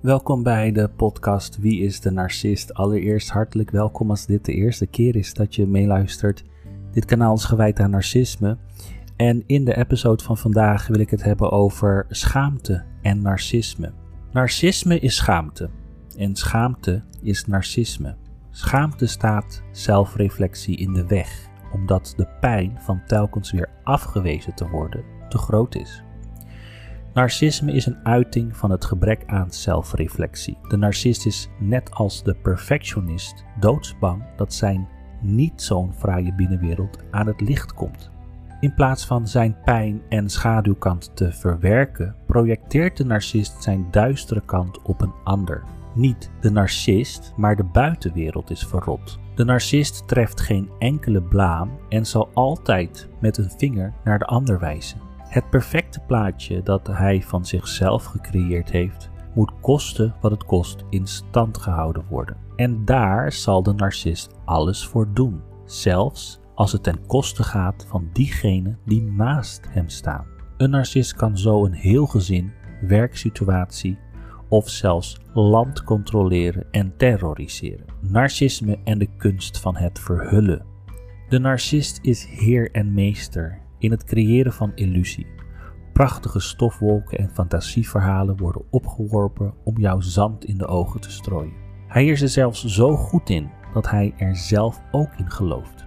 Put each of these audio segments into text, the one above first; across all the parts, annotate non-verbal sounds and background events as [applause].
Welkom bij de podcast Wie is de Narcist? Allereerst hartelijk welkom als dit de eerste keer is dat je meeluistert. Dit kanaal is gewijd aan narcisme. En in de episode van vandaag wil ik het hebben over schaamte en narcisme. Narcisme is schaamte en schaamte is narcisme. Schaamte staat zelfreflectie in de weg, omdat de pijn van telkens weer afgewezen te worden te groot is. Narcisme is een uiting van het gebrek aan zelfreflectie. De narcist is net als de perfectionist doodsbang dat zijn niet zo'n fraaie binnenwereld aan het licht komt. In plaats van zijn pijn en schaduwkant te verwerken, projecteert de narcist zijn duistere kant op een ander. Niet de narcist, maar de buitenwereld is verrot. De narcist treft geen enkele blaam en zal altijd met een vinger naar de ander wijzen. Het perfecte plaatje dat hij van zichzelf gecreëerd heeft, moet kosten wat het kost in stand gehouden worden. En daar zal de narcist alles voor doen, zelfs als het ten koste gaat van diegene die naast hem staan. Een narcist kan zo een heel gezin, werksituatie of zelfs land controleren en terroriseren. Narcisme en de kunst van het verhullen. De narcist is heer en meester in het creëren van illusie. Prachtige stofwolken en fantasieverhalen worden opgeworpen om jouw zand in de ogen te strooien. Hij is er zelfs zo goed in dat hij er zelf ook in gelooft.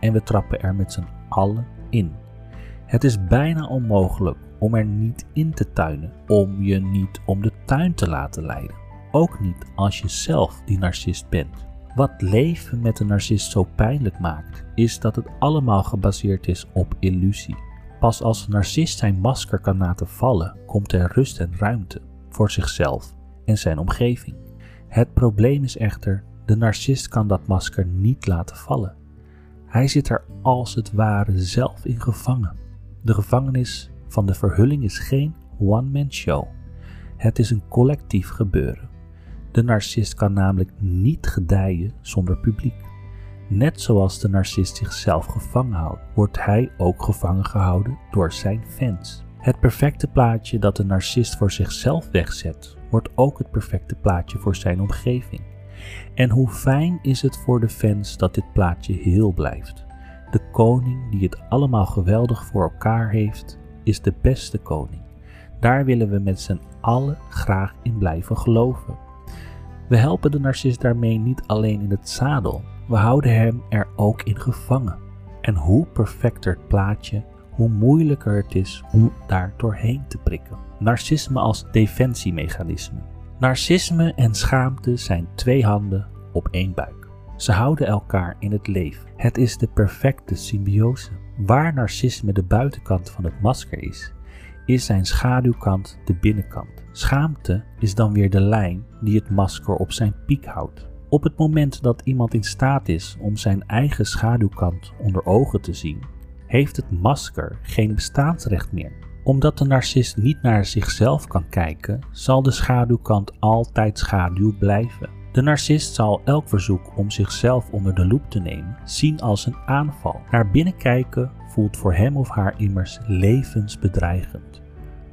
En we trappen er met z'n allen in. Het is bijna onmogelijk om er niet in te tuinen, om je niet om de tuin te laten leiden. Ook niet als je zelf die narcist bent. Wat leven met een narcist zo pijnlijk maakt, is dat het allemaal gebaseerd is op illusie. Pas als een narcist zijn masker kan laten vallen, komt er rust en ruimte voor zichzelf en zijn omgeving. Het probleem is echter, de narcist kan dat masker niet laten vallen. Hij zit er als het ware zelf in gevangen. De gevangenis van de verhulling is geen one-man show. Het is een collectief gebeuren. De narcist kan namelijk niet gedijen zonder publiek. Net zoals de narcist zichzelf gevangen houdt, wordt hij ook gevangen gehouden door zijn fans. Het perfecte plaatje dat de narcist voor zichzelf wegzet, wordt ook het perfecte plaatje voor zijn omgeving. En hoe fijn is het voor de fans dat dit plaatje heel blijft. De koning die het allemaal geweldig voor elkaar heeft, is de beste koning. Daar willen we met z'n allen graag in blijven geloven. We helpen de narcist daarmee niet alleen in het zadel, we houden hem er ook in gevangen. En hoe perfecter het plaatje, hoe moeilijker het is om daar doorheen te prikken. Narcisme als defensiemechanisme. Narcisme en schaamte zijn twee handen op één buik. Ze houden elkaar in het leven. Het is de perfecte symbiose. Waar narcisme de buitenkant van het masker is, is zijn schaduwkant de binnenkant. Schaamte is dan weer de lijn die het masker op zijn piek houdt. Op het moment dat iemand in staat is om zijn eigen schaduwkant onder ogen te zien, heeft het masker geen bestaansrecht meer. Omdat de narcist niet naar zichzelf kan kijken, zal de schaduwkant altijd schaduw blijven. De narcist zal elk verzoek om zichzelf onder de loep te nemen zien als een aanval. Naar binnen kijken voelt voor hem of haar immers levensbedreigend.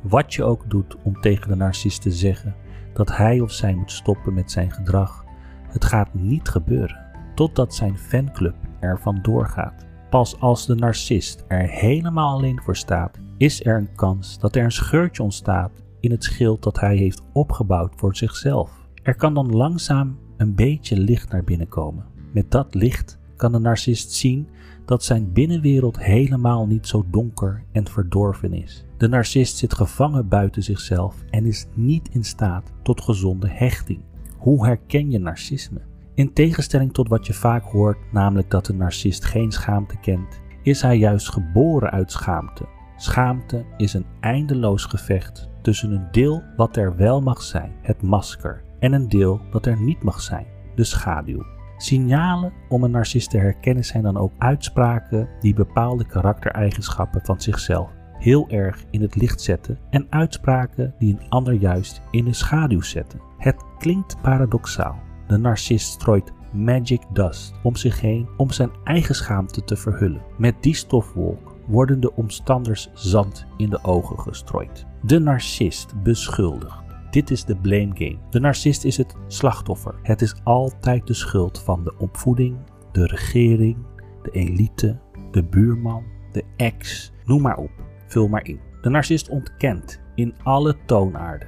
Wat je ook doet om tegen de narcist te zeggen dat hij of zij moet stoppen met zijn gedrag, het gaat niet gebeuren totdat zijn fanclub er vandoor gaat. Pas als de narcist er helemaal alleen voor staat, is er een kans dat er een scheurtje ontstaat in het schild dat hij heeft opgebouwd voor zichzelf. Er kan dan langzaam een beetje licht naar binnen komen. Met dat licht kan de narcist zien dat zijn binnenwereld helemaal niet zo donker en verdorven is. De narcist zit gevangen buiten zichzelf en is niet in staat tot gezonde hechting. Hoe herken je narcisme? In tegenstelling tot wat je vaak hoort, namelijk dat de narcist geen schaamte kent, is hij juist geboren uit schaamte. Schaamte is een eindeloos gevecht tussen een deel wat er wel mag zijn, het masker, en een deel dat er niet mag zijn, de schaduw. Signalen om een narcist te herkennen zijn dan ook uitspraken die bepaalde karaktereigenschappen van zichzelf heel erg in het licht zetten en uitspraken die een ander juist in de schaduw zetten. Het klinkt paradoxaal. De narcist strooit magic dust om zich heen om zijn eigen schaamte te verhullen. Met die stofwolk worden de omstanders zand in de ogen gestrooid. De narcist beschuldigt. Dit is de blame game. De narcist is het slachtoffer. Het is altijd de schuld van de opvoeding, de regering, de elite, de buurman, de ex, noem maar op. Vul maar in. De narcist ontkent in alle toonaarden.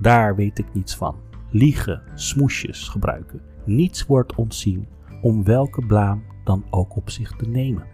Daar weet ik niets van. Liegen, smoesjes gebruiken. Niets wordt ontzien om welke blaam dan ook op zich te nemen.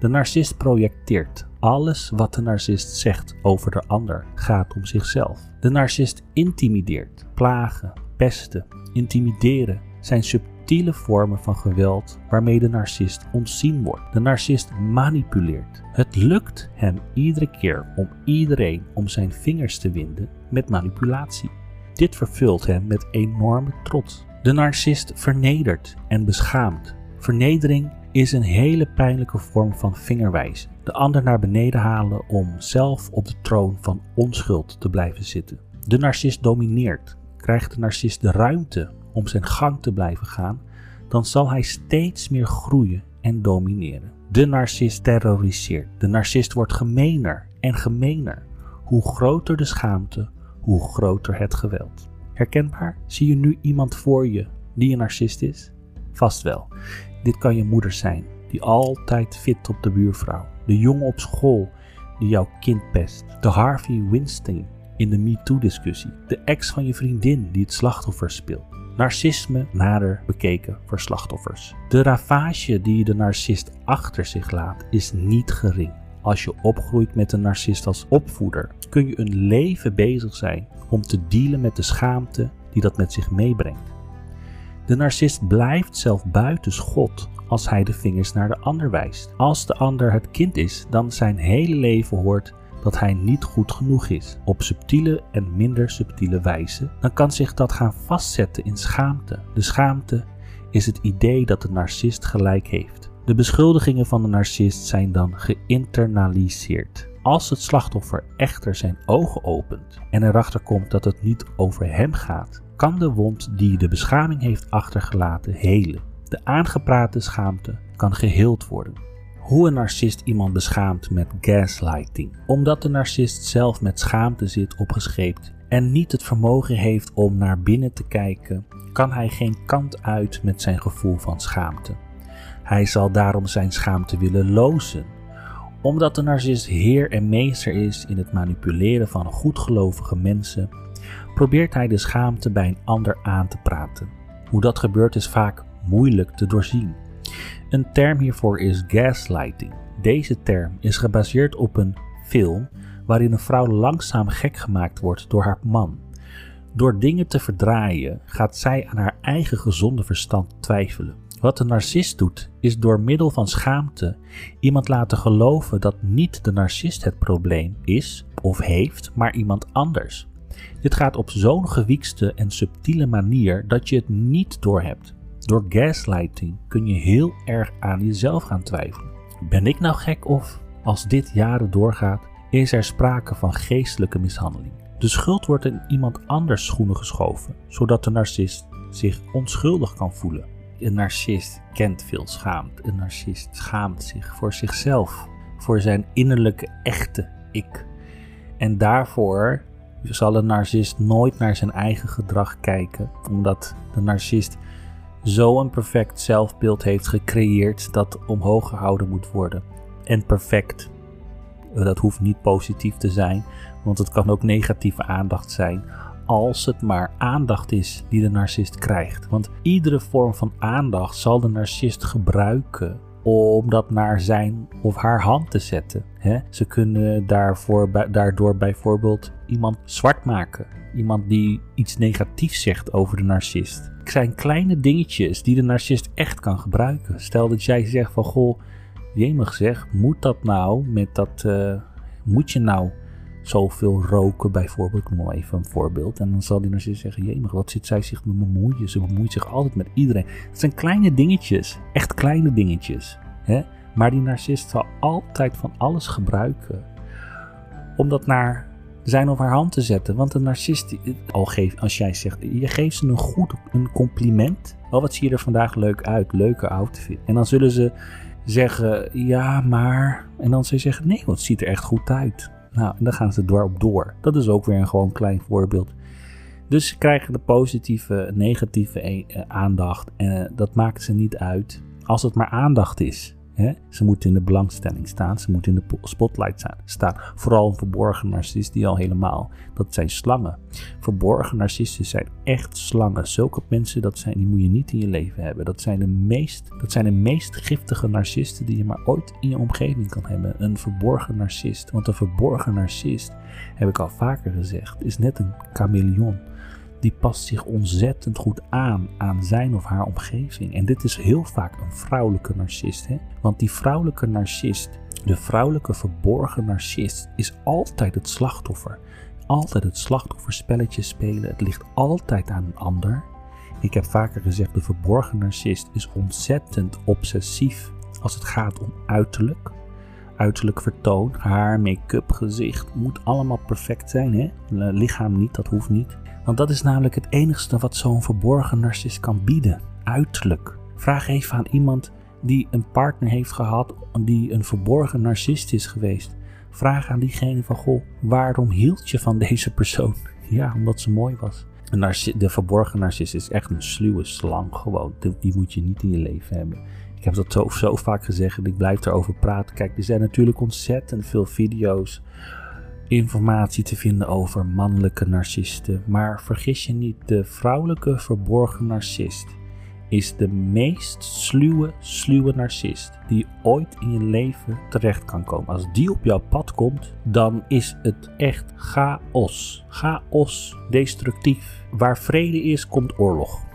De narcist projecteert. Alles wat de narcist zegt over de ander gaat om zichzelf. De narcist intimideert. Plagen, pesten, intimideren zijn subtiele vormen van geweld waarmee de narcist ontzien wordt. De narcist manipuleert. Het lukt hem iedere keer om iedereen om zijn vingers te winden met manipulatie. Dit vervult hem met enorme trots. De narcist vernedert en beschaamt. Vernedering is een hele pijnlijke vorm van vingerwijzen. De ander naar beneden halen om zelf op de troon van onschuld te blijven zitten. De narcist domineert. Krijgt de narcist de ruimte om zijn gang te blijven gaan, dan zal hij steeds meer groeien en domineren. De narcist terroriseert. De narcist wordt gemener en gemener. Hoe groter de schaamte, hoe groter het geweld. Herkenbaar? Zie je nu iemand voor je die een narcist is? Vast wel. Dit kan je moeder zijn, die altijd fit op de buurvrouw. De jongen op school die jouw kind pest. De Harvey Weinstein in de MeToo-discussie. De ex van je vriendin die het slachtoffer speelt. Narcisme nader bekeken voor slachtoffers. De ravage die de narcist achter zich laat is niet gering. Als je opgroeit met een narcist als opvoeder, kun je een leven bezig zijn om te dealen met de schaamte die dat met zich meebrengt. De narcist blijft zelf buiten schot als hij de vingers naar de ander wijst. Als de ander het kind is, dan zijn hele leven hoort dat hij niet goed genoeg is, op subtiele en minder subtiele wijze, dan kan zich dat gaan vastzetten in schaamte. De schaamte is het idee dat de narcist gelijk heeft. De beschuldigingen van de narcist zijn dan geïnternaliseerd. Als het slachtoffer echter zijn ogen opent en erachter komt dat het niet over hem gaat, kan de wond die de beschaming heeft achtergelaten helen. De aangeprate schaamte kan geheeld worden. Hoe een narcist iemand beschaamt met gaslighting. Omdat de narcist zelf met schaamte zit opgescheept en niet het vermogen heeft om naar binnen te kijken, kan hij geen kant uit met zijn gevoel van schaamte. Hij zal daarom zijn schaamte willen lozen. Omdat de narcist heer en meester is in het manipuleren van goedgelovige mensen, probeert hij de schaamte bij een ander aan te praten. Hoe dat gebeurt is vaak moeilijk te doorzien. Een term hiervoor is gaslighting. Deze term is gebaseerd op een film waarin een vrouw langzaam gek gemaakt wordt door haar man. Door dingen te verdraaien gaat zij aan haar eigen gezonde verstand twijfelen. Wat de narcist doet, is door middel van schaamte iemand laten geloven dat niet de narcist het probleem is of heeft, maar iemand anders. Dit gaat op zo'n gewiekste en subtiele manier dat je het niet doorhebt. Door gaslighting kun je heel erg aan jezelf gaan twijfelen. Ben ik nou gek of, als dit jaren doorgaat, is er sprake van geestelijke mishandeling? De schuld wordt in iemand anders schoenen geschoven, zodat de narcist zich onschuldig kan voelen. Een narcist kent veel schaamte. Een narcist schaamt zich voor zichzelf, voor zijn innerlijke echte ik. En daarvoor zal een narcist nooit naar zijn eigen gedrag kijken, omdat de narcist zo'n perfect zelfbeeld heeft gecreëerd dat omhoog gehouden moet worden. En perfect, dat hoeft niet positief te zijn, want het kan ook negatieve aandacht zijn. Als het maar aandacht is die de narcist krijgt. Want iedere vorm van aandacht zal de narcist gebruiken om dat naar zijn of haar hand te zetten. Ze kunnen daarvoor, daardoor bijvoorbeeld iemand zwart maken. Iemand die iets negatiefs zegt over de narcist. Het zijn kleine dingetjes die de narcist echt kan gebruiken. Stel dat jij zegt van goh, jemig zeg, moet dat nou met dat, uh, moet je nou zoveel roken bijvoorbeeld, ik noem maar even een voorbeeld. En dan zal die narcist zeggen, jemig, wat zit zij zich te bemoeien? Ze bemoeit zich altijd met iedereen. Het zijn kleine dingetjes, echt kleine dingetjes. Hè? Maar die narcist zal altijd van alles gebruiken om dat naar zijn of haar hand te zetten. Want een narcist, al als jij zegt, je geeft ze een goed een compliment. Oh, wat zie je er vandaag leuk uit, leuke outfit. En dan zullen ze zeggen, ja, maar. En dan ze zeggen, nee, het ziet er echt goed uit. Nou, en dan gaan ze erop door. Dat is ook weer een gewoon klein voorbeeld. Dus ze krijgen de positieve, negatieve eh, aandacht. En dat maakt ze niet uit. Als het maar aandacht is. Ze moeten in de belangstelling staan, ze moeten in de spotlight staan. Vooral een verborgen narcist die al helemaal, dat zijn slangen. Verborgen narcisten zijn echt slangen. Zulke mensen, dat zijn, die moet je niet in je leven hebben. Dat zijn, de meest, dat zijn de meest giftige narcisten die je maar ooit in je omgeving kan hebben. Een verborgen narcist. Want een verborgen narcist, heb ik al vaker gezegd, is net een chameleon die past zich ontzettend goed aan aan zijn of haar omgeving. En dit is heel vaak een vrouwelijke narcist. Hè? Want die vrouwelijke narcist, de vrouwelijke verborgen narcist, is altijd het slachtoffer. Altijd het slachtofferspelletje spelen. Het ligt altijd aan een ander. Ik heb vaker gezegd, de verborgen narcist is ontzettend obsessief als het gaat om uiterlijk. Uiterlijk vertoon, haar, make-up, gezicht, moet allemaal perfect zijn. Hè? Lichaam niet, dat hoeft niet. Want dat is namelijk het enigste wat zo'n verborgen narcist kan bieden. Uiterlijk. Vraag even aan iemand die een partner heeft gehad die een verborgen narcist is geweest. Vraag aan diegene van, goh, waarom hield je van deze persoon? [laughs] Ja, omdat ze mooi was. De verborgen narcist is echt een sluwe slang gewoon. Die moet je niet in je leven hebben. Ik heb dat zo, zo vaak gezegd en ik blijf erover praten. Kijk, er zijn natuurlijk ontzettend veel video's informatie te vinden over mannelijke narcisten, maar vergis je niet, de vrouwelijke verborgen narcist is de meest sluwe, sluwe narcist die ooit in je leven terecht kan komen. Als die op jouw pad komt, dan is het echt chaos. Chaos, destructief. Waar vrede is, komt oorlog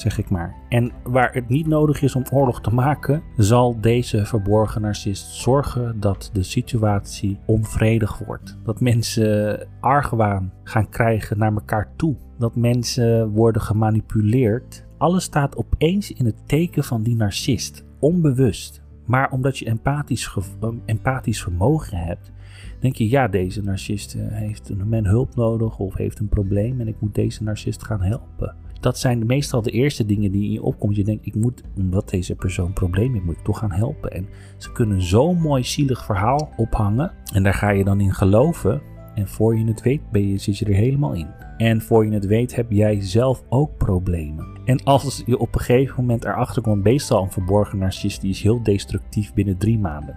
zeg ik maar. En waar het niet nodig is om oorlog te maken, zal deze verborgen narcist zorgen dat de situatie onvredig wordt. Dat mensen argwaan gaan krijgen naar elkaar toe. Dat mensen worden gemanipuleerd. Alles staat opeens in het teken van die narcist, onbewust. Maar omdat je empathisch, empathisch vermogen hebt, denk je, ja, deze narcist eh, heeft een hulp nodig of heeft een probleem en ik moet deze narcist gaan helpen dat zijn meestal de eerste dingen die in je opkomt. Je denkt, ik moet, omdat deze persoon problemen heeft, moet ik toch gaan helpen. En ze kunnen zo'n mooi zielig verhaal ophangen. En daar ga je dan in geloven. En voor je het weet, ben je, zit je er helemaal in. En voor je het weet, heb jij zelf ook problemen. En als je op een gegeven moment erachter komt, meestal een verborgen narcist, die is heel destructief binnen drie maanden.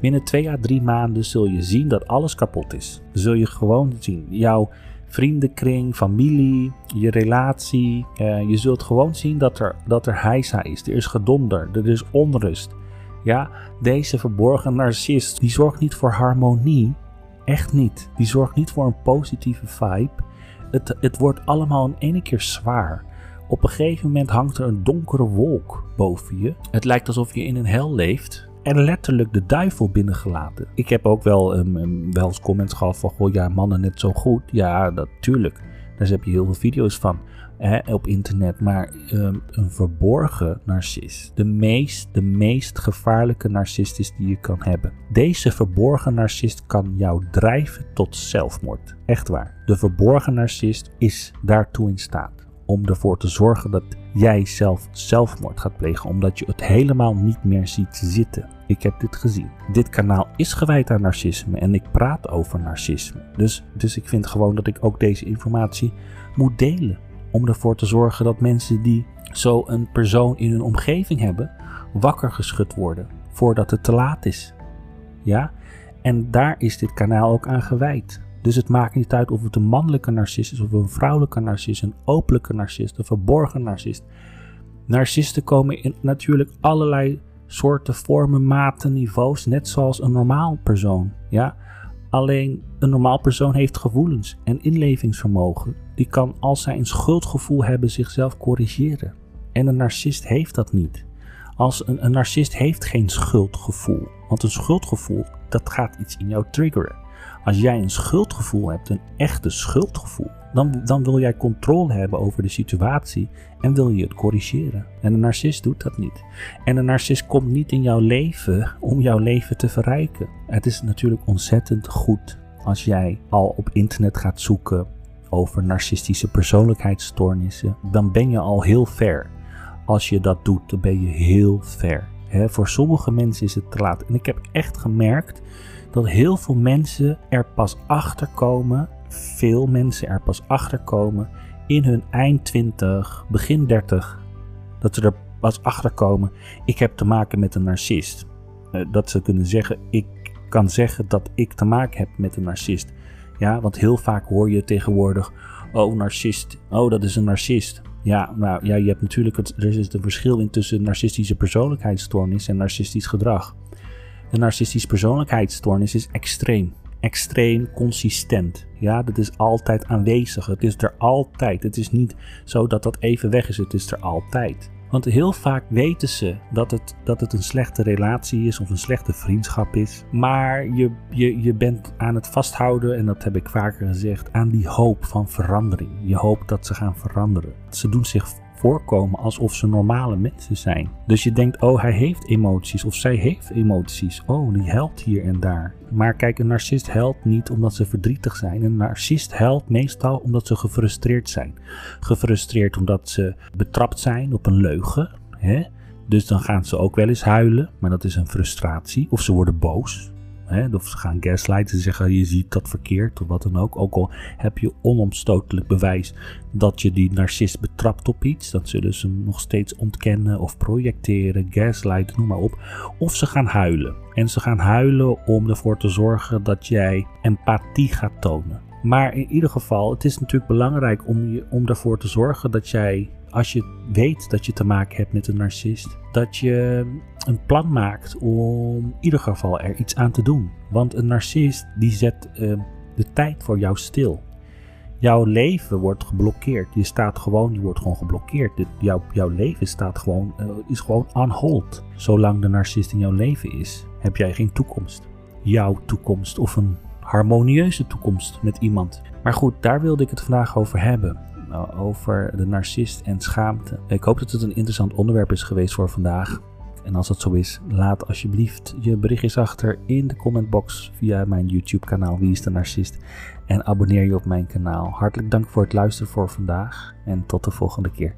Binnen twee à drie maanden zul je zien dat alles kapot is. zul je gewoon zien. Jouw vriendenkring, familie, je relatie. Uh, je zult gewoon zien dat er, dat er heisa is. Er is gedonder, er is onrust. Ja, deze verborgen narcist, die zorgt niet voor harmonie. Echt niet. Die zorgt niet voor een positieve vibe. Het, het wordt allemaal in één keer zwaar. Op een gegeven moment hangt er een donkere wolk boven je. Het lijkt alsof je in een hel leeft en letterlijk de duivel binnengelaten. Ik heb ook wel, um, wel eens comments gehad van, goh ja, mannen net zo goed. Ja, natuurlijk. Daar heb je heel veel video's van hè, op internet. Maar ehm, een verborgen narcist. De meest, de meest gevaarlijke narcist is die je kan hebben. Deze verborgen narcist kan jou drijven tot zelfmoord. Echt waar. De verborgen narcist is daartoe in staat om ervoor te zorgen dat jij zelf zelfmoord gaat plegen, omdat je het helemaal niet meer ziet zitten. Ik heb dit gezien. Dit kanaal is gewijd aan narcisme en ik praat over narcisme. Dus, dus ik vind gewoon dat ik ook deze informatie moet delen. Om ervoor te zorgen dat mensen die zo een persoon in hun omgeving hebben, wakker geschud worden voordat het te laat is. Ja? En daar is dit kanaal ook aan gewijd. Dus het maakt niet uit of het een mannelijke narcist is of een vrouwelijke narcist, een openlijke narcist, een verborgen narcist. Narcisten komen in natuurlijk allerlei soorten, vormen, maten, niveaus, net zoals een normaal persoon. Ja? Alleen een normaal persoon heeft gevoelens en inlevingsvermogen. Die kan als zij een schuldgevoel hebben zichzelf corrigeren. En een narcist heeft dat niet. Als een, een narcist heeft geen schuldgevoel. Want een schuldgevoel, dat gaat iets in jou triggeren. Als jij een schuldgevoel hebt, een echte schuldgevoel, dan, dan wil jij controle hebben over de situatie en wil je het corrigeren. En een narcist doet dat niet. En een narcist komt niet in jouw leven om jouw leven te verrijken. Het is natuurlijk ontzettend goed als jij al op internet gaat zoeken over narcistische persoonlijkheidsstoornissen. Dan ben je al heel ver. Als je dat doet, dan ben je heel ver. voor sommige mensen is het te laat. En ik heb echt gemerkt dat heel veel mensen er pas achter komen, veel mensen er pas achter komen in hun eind 20, begin 30, dat ze er pas achter komen: ik heb te maken met een narcist. Eh, dat ze kunnen zeggen: ik kan zeggen dat ik te maken heb met een narcist. Ja, want heel vaak hoor je tegenwoordig: oh, narcist, oh, dat is een narcist. Ja, nou ja, je hebt natuurlijk het, er is een verschil in tussen narcistische persoonlijkheidsstoornis en narcistisch gedrag. Een narcistische persoonlijkheidsstoornis is extreem. Extreem consistent. Ja, dat is altijd aanwezig. Het is er altijd. Het is niet zo dat dat even weg is. Het is er altijd. Want heel vaak weten ze dat het, dat het een slechte relatie is of een slechte vriendschap is. Maar je, je, je bent aan het vasthouden, en dat heb ik vaker gezegd, aan die hoop van verandering. Je hoopt dat ze gaan veranderen. Ze doen zich voorkomen alsof ze normale mensen zijn. Dus je denkt, oh, hij heeft emoties of zij heeft emoties. Oh, die helpt hier en daar. Maar kijk, een narcist helpt niet omdat ze verdrietig zijn. Een narcist helpt meestal omdat ze gefrustreerd zijn. Gefrustreerd omdat ze betrapt zijn op een leugen. Hè? Dus dan gaan ze ook wel eens huilen, maar dat is een frustratie. Of ze worden boos. Hè, of ze gaan gaslighten, ze zeggen je ziet dat verkeerd of wat dan ook. Ook al heb je onomstotelijk bewijs dat je die narcist betrapt op iets, dan zullen ze hem nog steeds ontkennen of projecteren, gaslighten, noem maar op. Of ze gaan huilen. En ze gaan huilen om ervoor te zorgen dat jij empathie gaat tonen. Maar in ieder geval, het is natuurlijk belangrijk om, je, om ervoor te zorgen dat jij als je weet dat je te maken hebt met een narcist, dat je een plan maakt om in ieder geval er iets aan te doen. Want een narcist die zet uh, de tijd voor jou stil. Jouw leven wordt geblokkeerd. Je staat gewoon, je wordt gewoon geblokkeerd. jouw, leven staat gewoon, uh, is gewoon on hold. Zolang de narcist in jouw leven is, heb jij geen toekomst. Jouw toekomst of een harmonieuze toekomst met iemand. Maar goed, daar wilde ik het vandaag over hebben. Eh, over de narcist en schaamte. Ik hoop dat het een interessant onderwerp is geweest voor vandaag. En als dat zo is, laat alsjeblieft je berichtjes achter in de commentbox via mijn YouTube kanaal Wie is de Narcist. En abonneer je op mijn kanaal. Hartelijk dank voor het luisteren voor vandaag en tot de volgende keer.